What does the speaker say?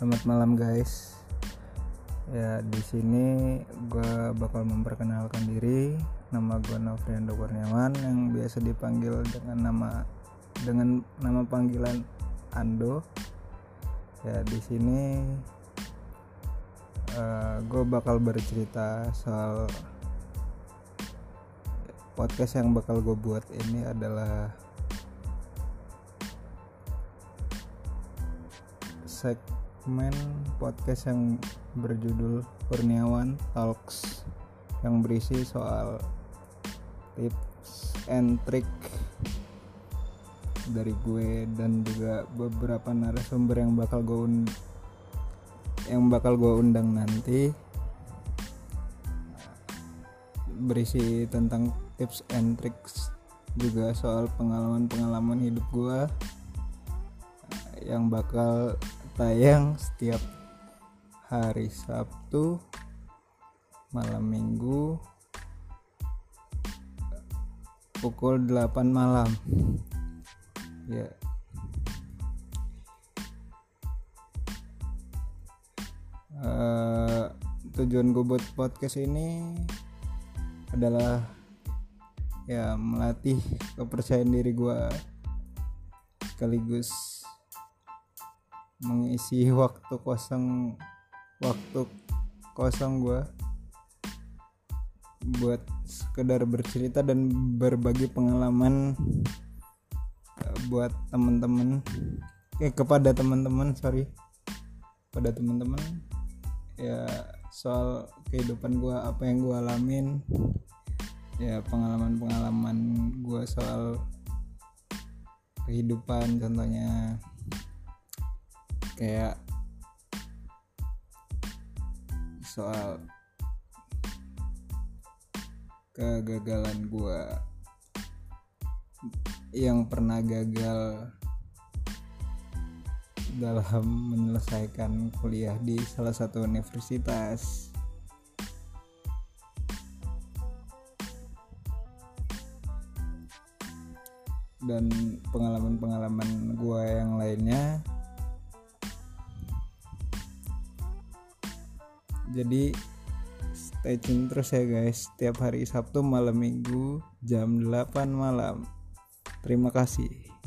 Selamat malam guys. Ya di sini gue bakal memperkenalkan diri. Nama gue Novriando Kurniawan yang biasa dipanggil dengan nama dengan nama panggilan Ando. Ya di sini uh, gue bakal bercerita soal podcast yang bakal gue buat ini adalah segmen podcast yang berjudul Kurniawan Talks yang berisi soal tips and trick dari gue dan juga beberapa narasumber yang bakal gue und- yang bakal gue undang nanti berisi tentang tips and tricks juga soal pengalaman-pengalaman hidup gue yang bakal tayang setiap hari Sabtu malam Minggu pukul 8 malam. Ya. Uh, tujuan gue buat podcast ini adalah ya melatih kepercayaan diri gue sekaligus mengisi waktu kosong waktu kosong gue buat sekedar bercerita dan berbagi pengalaman buat teman-teman eh kepada teman-teman sorry. Pada teman-teman ya soal kehidupan gue apa yang gue alamin ya pengalaman-pengalaman gue soal kehidupan contohnya kayak soal kegagalan gue yang pernah gagal dalam menyelesaikan kuliah di salah satu universitas. Dan pengalaman-pengalaman gue yang lainnya jadi stay tune terus ya guys. Setiap hari Sabtu malam minggu jam 8 malam. Terima kasih